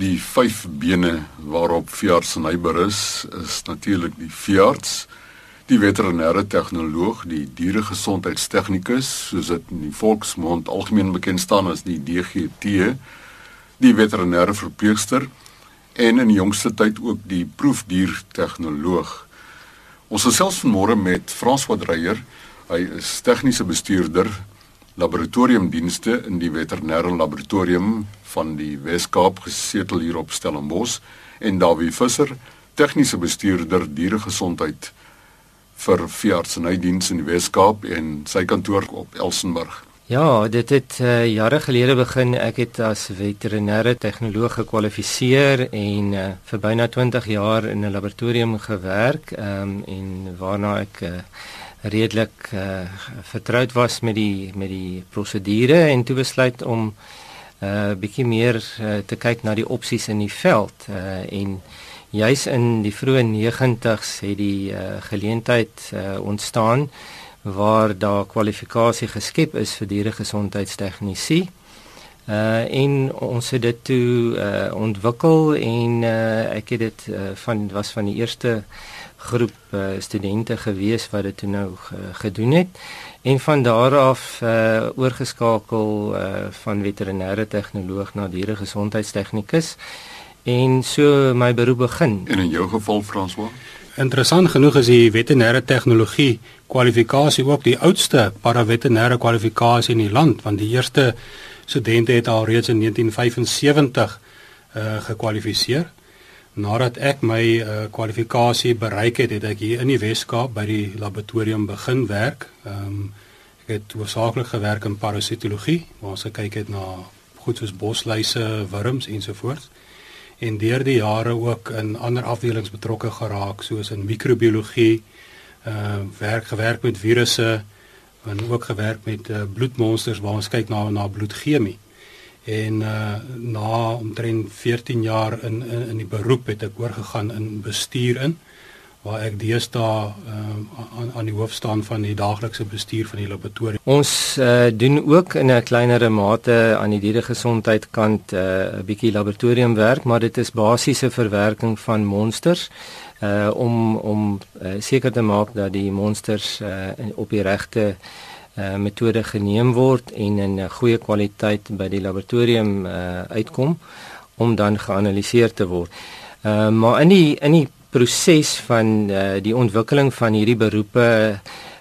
Die vyf bene waarop veearts en hy berus is natuurlik die veearts, die veterinêre tegnoloog, die dieregesondheidstegnikus, soos dit in die volksmond algemeen bekend staan as die DGT, die veterinêre verpleegster en in die jongste tyd ook die proefdiertegnoloog. Ons gesels vanmôre met François Dreyer. Hy is tegniese bestuurder laboratoriumdienste in die veterinêre laboratorium van die Wes-Kaap gesetel hier op Stellenbosch en Dawie Visser, tegniese bestuurder dieregesondheid vir veeartsenydiens in die Wes-Kaap en sy kantoor op Elsenburg. Ja, dit het uh, jare gelede begin. Ek het as veterinêre tegnoloog gekwalifiseer en uh, vir byna 20 jaar in 'n laboratorium gewerk, ehm um, en waarna ek uh, redelik uh, vertroud was met die met die prosedure en toe besluit om 'n uh, bietjie meer uh, te kyk na die opsies in die veld uh, en juis in die vroeë 90's het die uh, geleentheid uh, ontstaan waar daar kwalifikasie geskep is vir dieregesondheidstegnisie. Uh en ons het dit toe uh ontwikkel en uh ek het dit uh, van was van die eerste groep uh, studente gewees wat dit toe nou uh, gedoen het en van daar af uh oorgeskakel uh van veterinêre tegnoloog na dieregesondheidstegnikus en so my beroep begin. En in jou geval François? Interessant genoeg is die veterinêre tegnologie kwalifikasie ook die oudste paraveterinêre kwalifikasie in die land want die eerste studente het al reeds in 1975 uh gekwalifiseer. Nadat ek my uh kwalifikasie bereik het, het ek hier in die Wes-Kaap by die laboratorium begin werk. Ehm um, ek het hoofsaaklik gewerk in parasitologie waar ons gekyk het na goed soos bosluise, wurms ensovoorts en deur die jare ook in ander afdelings betrokke geraak soos in microbiologie, uh werk gewerk met virusse en ook gewerk met uh, bloedmonsters waar ons kyk na na bloedchemie. En uh na omtrent 14 jaar in in in die beroep het ek oorgegaan in bestuur in waar ek deesdae uh, aan aan die hoof staan van die daaglikse bestuur van die laboratorium. Ons uh, doen ook in 'n kleinere mate aan die dieregesondheid kant 'n uh, bietjie laboratoriumwerk, maar dit is basiese verwerking van monsters uh om om uh, seker te maak dat die monsters uh, op die regte uh metode geneem word en in 'n goeie kwaliteit by die laboratorium uh uitkom om dan geanaliseer te word. Uh maar in die in die proses van uh, die ontwikkeling van hierdie beroepe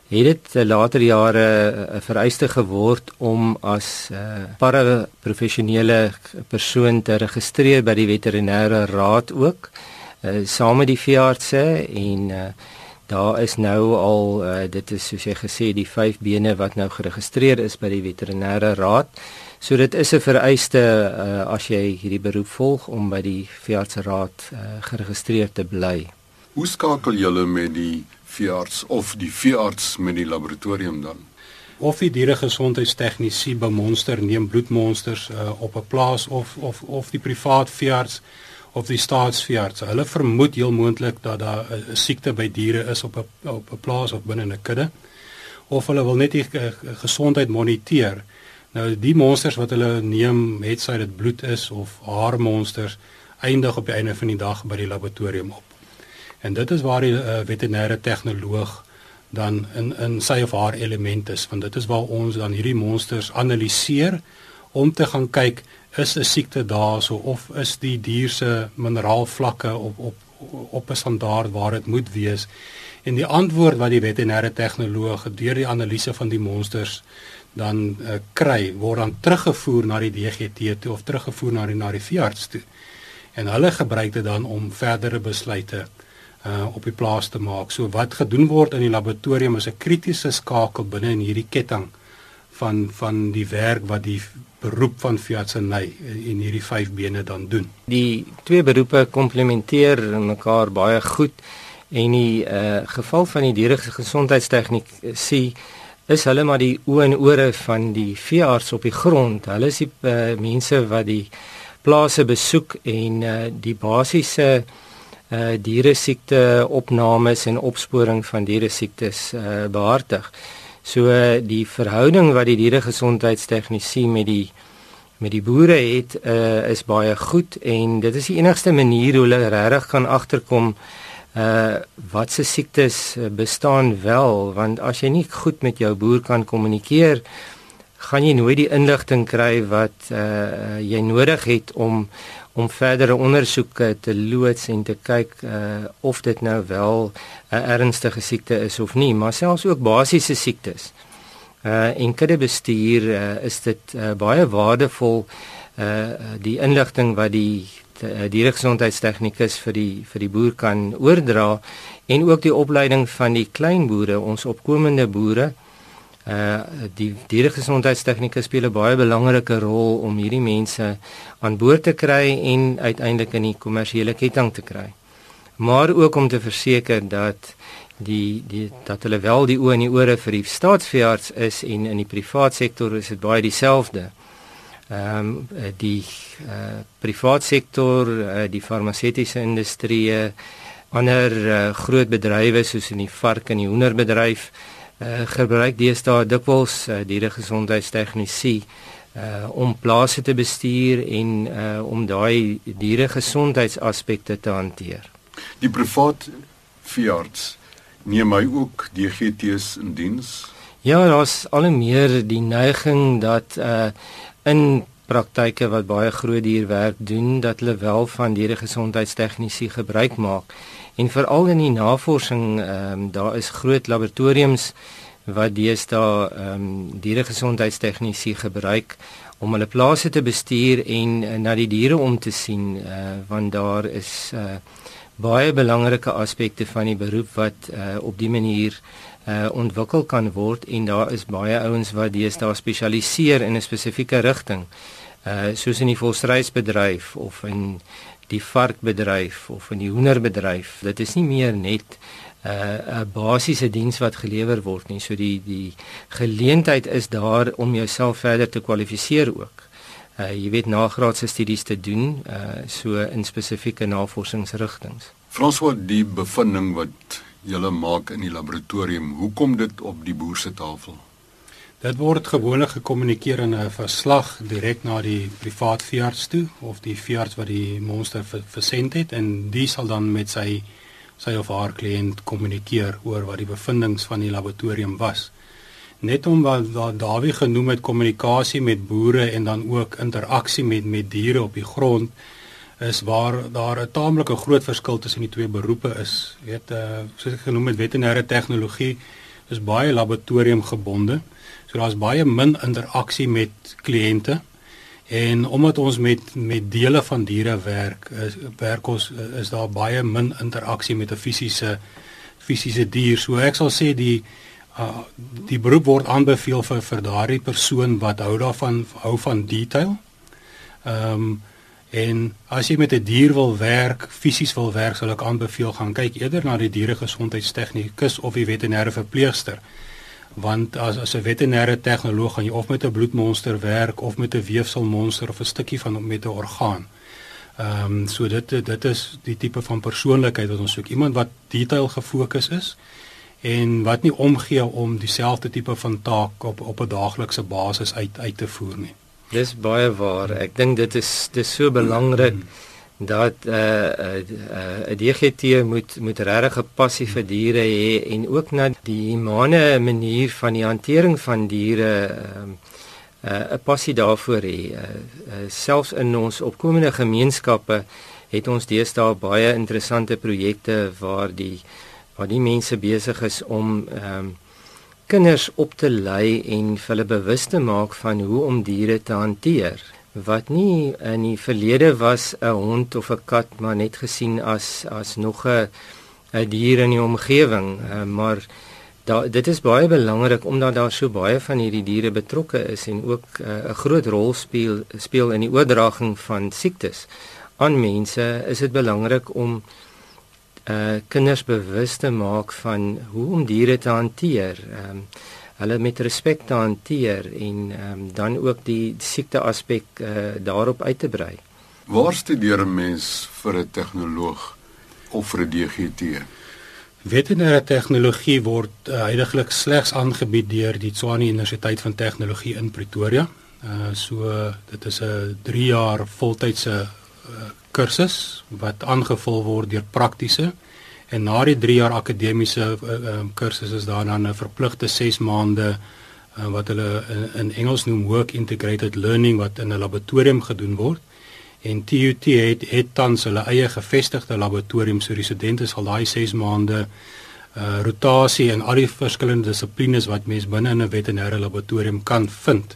het dit uh, later jare 'n uh, vereiste geword om as uh, paraprofessionele persoon te registreer by die veterinêre raad ook uh, saam met die veeartse en uh, daar is nou al uh, dit is soos jy gesê die vyf bene wat nou geregistreer is by die veterinêre raad So dit is 'n vereiste uh, as jy hierdie beroep volg om by die veeartsraad uh, geregistreer te bly. Hoe skakel julle met die veearts of die veearts met die laboratorium dan? Of die dieregesondheidstegnisie bemonster neem bloedmonsters uh, op 'n plaas of of of die privaat veearts of die staatsveearts. Hulle vermoed heel moontlik dat daar 'n siekte by diere is op 'n op 'n plaas of binne 'n kudde. Of hulle wil net die gesondheid moniteer. Nou die monsters wat hulle neem, het sy dit bloed is of haar monsters eindig op die einde van die dag by die laboratorium op. En dit is waar die uh, veterinêre tegnoloog dan in in sy of haar element is, want dit is waar ons dan hierdie monsters analiseer om te gaan kyk is 'n siekte daar so of is die dier se mineraalvlakke op op op 'n standaard waar dit moet wees. En die antwoord wat die veterinêre tegnoloog deur die analise van die monsters dan uh, kry word dan teruggevoer na die DGT toe of teruggevoer na die na die veearts toe. En hulle gebruik dit dan om verdere besluite uh op die plaas te maak. So wat gedoen word in die laboratorium is 'n kritiese skakel binne in hierdie ketting van van die werk wat die beroep van veeartseny en hierdie vyf bene dan doen. Die twee beroepe komplementeer mekaar baie goed en die uh geval van die dieregesondheidstegniek sien is hulle maar die oë en ore van die veearts op die grond. Hulle is die uh, mense wat die plase besoek en uh, die basiese uh, diere siekte opnames en opsporing van diere siektes uh, behartig. So uh, die verhouding wat die diere gesondheidstegnisie met die met die boere het uh, is baie goed en dit is die enigste manier hoe hulle regtig kan agterkom uh wat se siektes bestaan wel. Want as jy nie goed met jou boer kan kommunikeer gaan jy nooit die inligting kry wat uh jy nodig het om om verdere ondersoeke te loods en te kyk uh of dit nou wel 'n ernstige siekte is of nie maar selfs ook basiese siektes. Uh en kudde bestuur uh, is dit uh, baie waardevol uh die inligting wat die uh, dieregesondheidstegnikus vir die vir die boer kan oordra en ook die opleiding van die klein boere ons opkomende boere uh die dieregesondheidstegnikus speel 'n baie belangrike rol om hierdie mense aan boord te kry en uiteindelik in die kommersiële ketting te kry maar ook om te verseker dat die die dat hulle wel die oë en die ore vir die staatsveearts is en in die privaat sektor is dit baie dieselfde. Ehm um, die eh uh, privaat sektor, uh, die farmaseutiese industrie, ander uh, groot bedrywe soos in die vark en die hoenderbedryf eh uh, gebruik deesdae dikwels uh, dieregesondheidstegnisie uh om plase te bestuur en uh om daai dieregesondheidsaspekte te hanteer. Die privaat veearts neem hy ook DGT's in diens? Ja, daar's al hoe meer die neiging dat uh in praktyke wat baie groot dierwerk doen dat hulle wel van dieregesondheidstegniese gebruik maak. En veral in die navorsing, ehm um, daar is groot laboratoriums wat deesdae ehm um, dieregesondheidstegniese gebruik om hulle plase te bestuur en uh, na die diere om te sien uh want daar is uh baie belangrike aspekte van die beroep wat uh, op die manier uh, ontwikkel kan word en daar is baie ouens wat deesdae spesialiseer in 'n spesifieke rigting uh, soos in die volstrysbedryf of in die varkbedryf of in die hoenderbedryf dit is nie meer net 'n uh, basiese diens wat gelewer word nie so die die geleentheid is daar om jouself verder te kwalifiseer ook uh, jy weet nagraadse studies te doen uh, so in spesifieke navorsingsrigtings. François die bevinding wat julle maak in die laboratorium, hoe kom dit op die boer se tafel? Dit word gewoonlik gekommunikeer in 'n verslag direk na die privaat veearts toe of die veearts wat die monster versend het en die sal dan met sy sy of haar kliënt kommunikeer oor wat die bevindinge van die laboratorium was net om wat daar Dawie genoem het kommunikasie met boere en dan ook interaksie met met diere op die grond is waar daar 'n taamlike groot verskil tussen die twee beroepe is. Jy weet uh soos ek genoem het veterinêre tegnologie is baie laboratorium gebonde. So daar's baie min interaksie met kliënte. En omdat ons met met dele van diere werk, is werk ons is daar baie min interaksie met 'n fisiese fisiese dier. So ek sal sê die uh, die beroep word aanbeveel vir vir daardie persoon wat hou daarvan hou van detail. Ehm um, en as jy met 'n die dier wil werk, fisies wil werk, sal ek aanbeveel gaan kyk eerder na die dieregesondheidstegnikus of die veterinêre verpleegster. Want as as 'n veterinêre tegnoloog gaan jy of met 'n bloedmonster werk of met 'n weefselmonster of 'n stukkie van met 'n orgaan. Ehm um, so dit dit is die tipe van persoonlikheid wat ons soek. Iemand wat detail gefokus is en wat nie omgee om dieselfde tipe van taak op op 'n daaglikse basis uit uit te voer nie. Dis baie waar. Ek dink dit is dis so belangrik dat eh uh, eh uh, uh, die DGT moet moet regtig 'n passie vir diere hê en ook na die humane manier van die hantering van diere ehm uh, 'n uh, passie daarvoor hê. Uh, uh, selfs in ons opkomende gemeenskappe het ons deesdae baie interessante projekte waar die waar die mense besig is om ehm um, kinders op te lei en hulle bewus te maak van hoe om diere te hanteer wat nie in die verlede was 'n hond of 'n kat maar net gesien as as nog 'n 'n dier in die omgewing uh, maar da, dit is baie belangrik omdat daar so baie van hierdie diere betrokke is en ook eh, 'n uh, groot rol speel speel in die oordraging van siektes. Aan mense is dit belangrik om uh kinders bewus te maak van hoe om diere te hanteer. Ehm um, hulle met respek te hanteer en ehm um, dan ook die siekte aspek uh daarop uit te brei. Waar studeer 'n mens vir 'n tegnoloog of vir 'n DGT? Veterinêre tegnologie word uh, heidaglik slegs aangebied deur die Tshwane Universiteit van Tegnologie in Pretoria. Uh so dit is 'n 3 jaar voltydse uh, kursus wat aangevul word deur praktiese en na die 3 jaar akademiese uh, um, kursus is daar dan 'n verpligte 6 maande uh, wat hulle in, Engels noem work integrated learning wat in 'n laboratorium gedoen word. En TUT het het tans hulle eie gevestigde laboratorium so residente sal daai 6 maande uh rotasie in al die verskillende dissiplines wat mens binne in 'n veterinêre laboratorium kan vind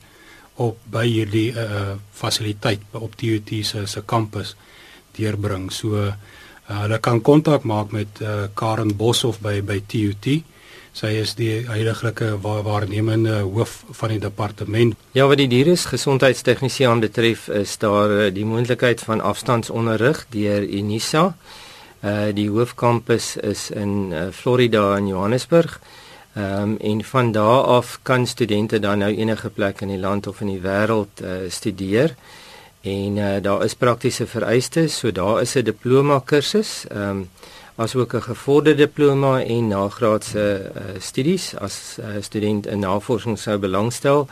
op by hierdie uh fasiliteit op TUT se se kampus deurbring. So uh, hulle kan kontak maak met uh Karen Boshoff by by TUT. Sy is die huidige waar, waarnemende hoof van die departement. Ja, wat die dieresgesondheidstegnisie aanbetref, is daar die moontlikheid van afstandsonderrig deur Unisa. Uh die hoofkampus is in uh, Florida in Johannesburg. Ehm um, en van daar af kan studente dan nou enige plek in die land of in die wêreld uh, studeer. En uh, daar is praktiese vereistes, so daar is 'n diploma kursus, ehm um, asook 'n gevorderde diploma en nagraadse uh, studies as uh, student in navorsing sou belangstel.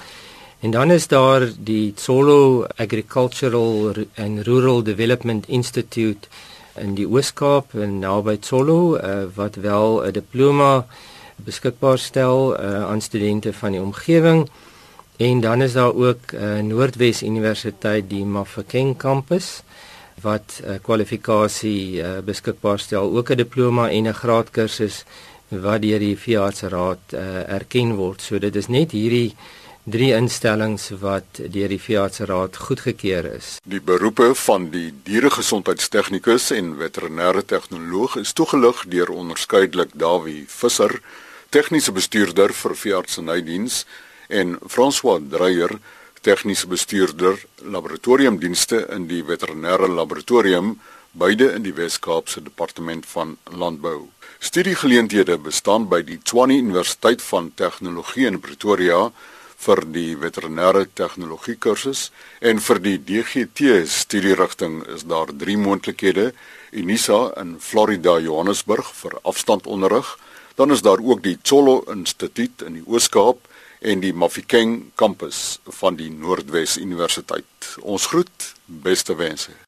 En dan is daar die Tsolo Agricultural and Rural Development Institute in die Oos-Kaap en naby Tsolo uh, wat wel 'n diploma beskikbaar stel uh, aan studente van die omgewing. En dan is daar ook uh, Noordwes Universiteit die Mafeking kampus wat uh, kwalifikasie uh, beskikbaar stel, ook 'n diploma en 'n graadkursus wat deur die Veeartsraad uh, erken word. So dit is net hierdie drie instellings wat deur die Veeartsraad goedgekeur is. Die beroepe van die dieregesondheidstegnikus en veterinêre tegnoloog is toegelig deur onderskeidelik Dawie Visser tegniese bestuurder vir veeartsenydiens en François Dreyer, tegniese bestuurder laboratoriumdienste in die veterinêre laboratorium beide in die Wes-Kaapse departement van landbou. Studiegeleenthede bestaan by die Tshwane Universiteit van Tegnologie in Pretoria vir die veterinêre tegnologie kursus en vir die DGT studierigting is daar drie moontlikhede: Unisa in Florida, Johannesburg vir afstandonderrig, Dan is daar ook die Tsolo Instituut in die Oos-Kaap en die Mafeking kampus van die Noordwes Universiteit. Ons groet, beste wense.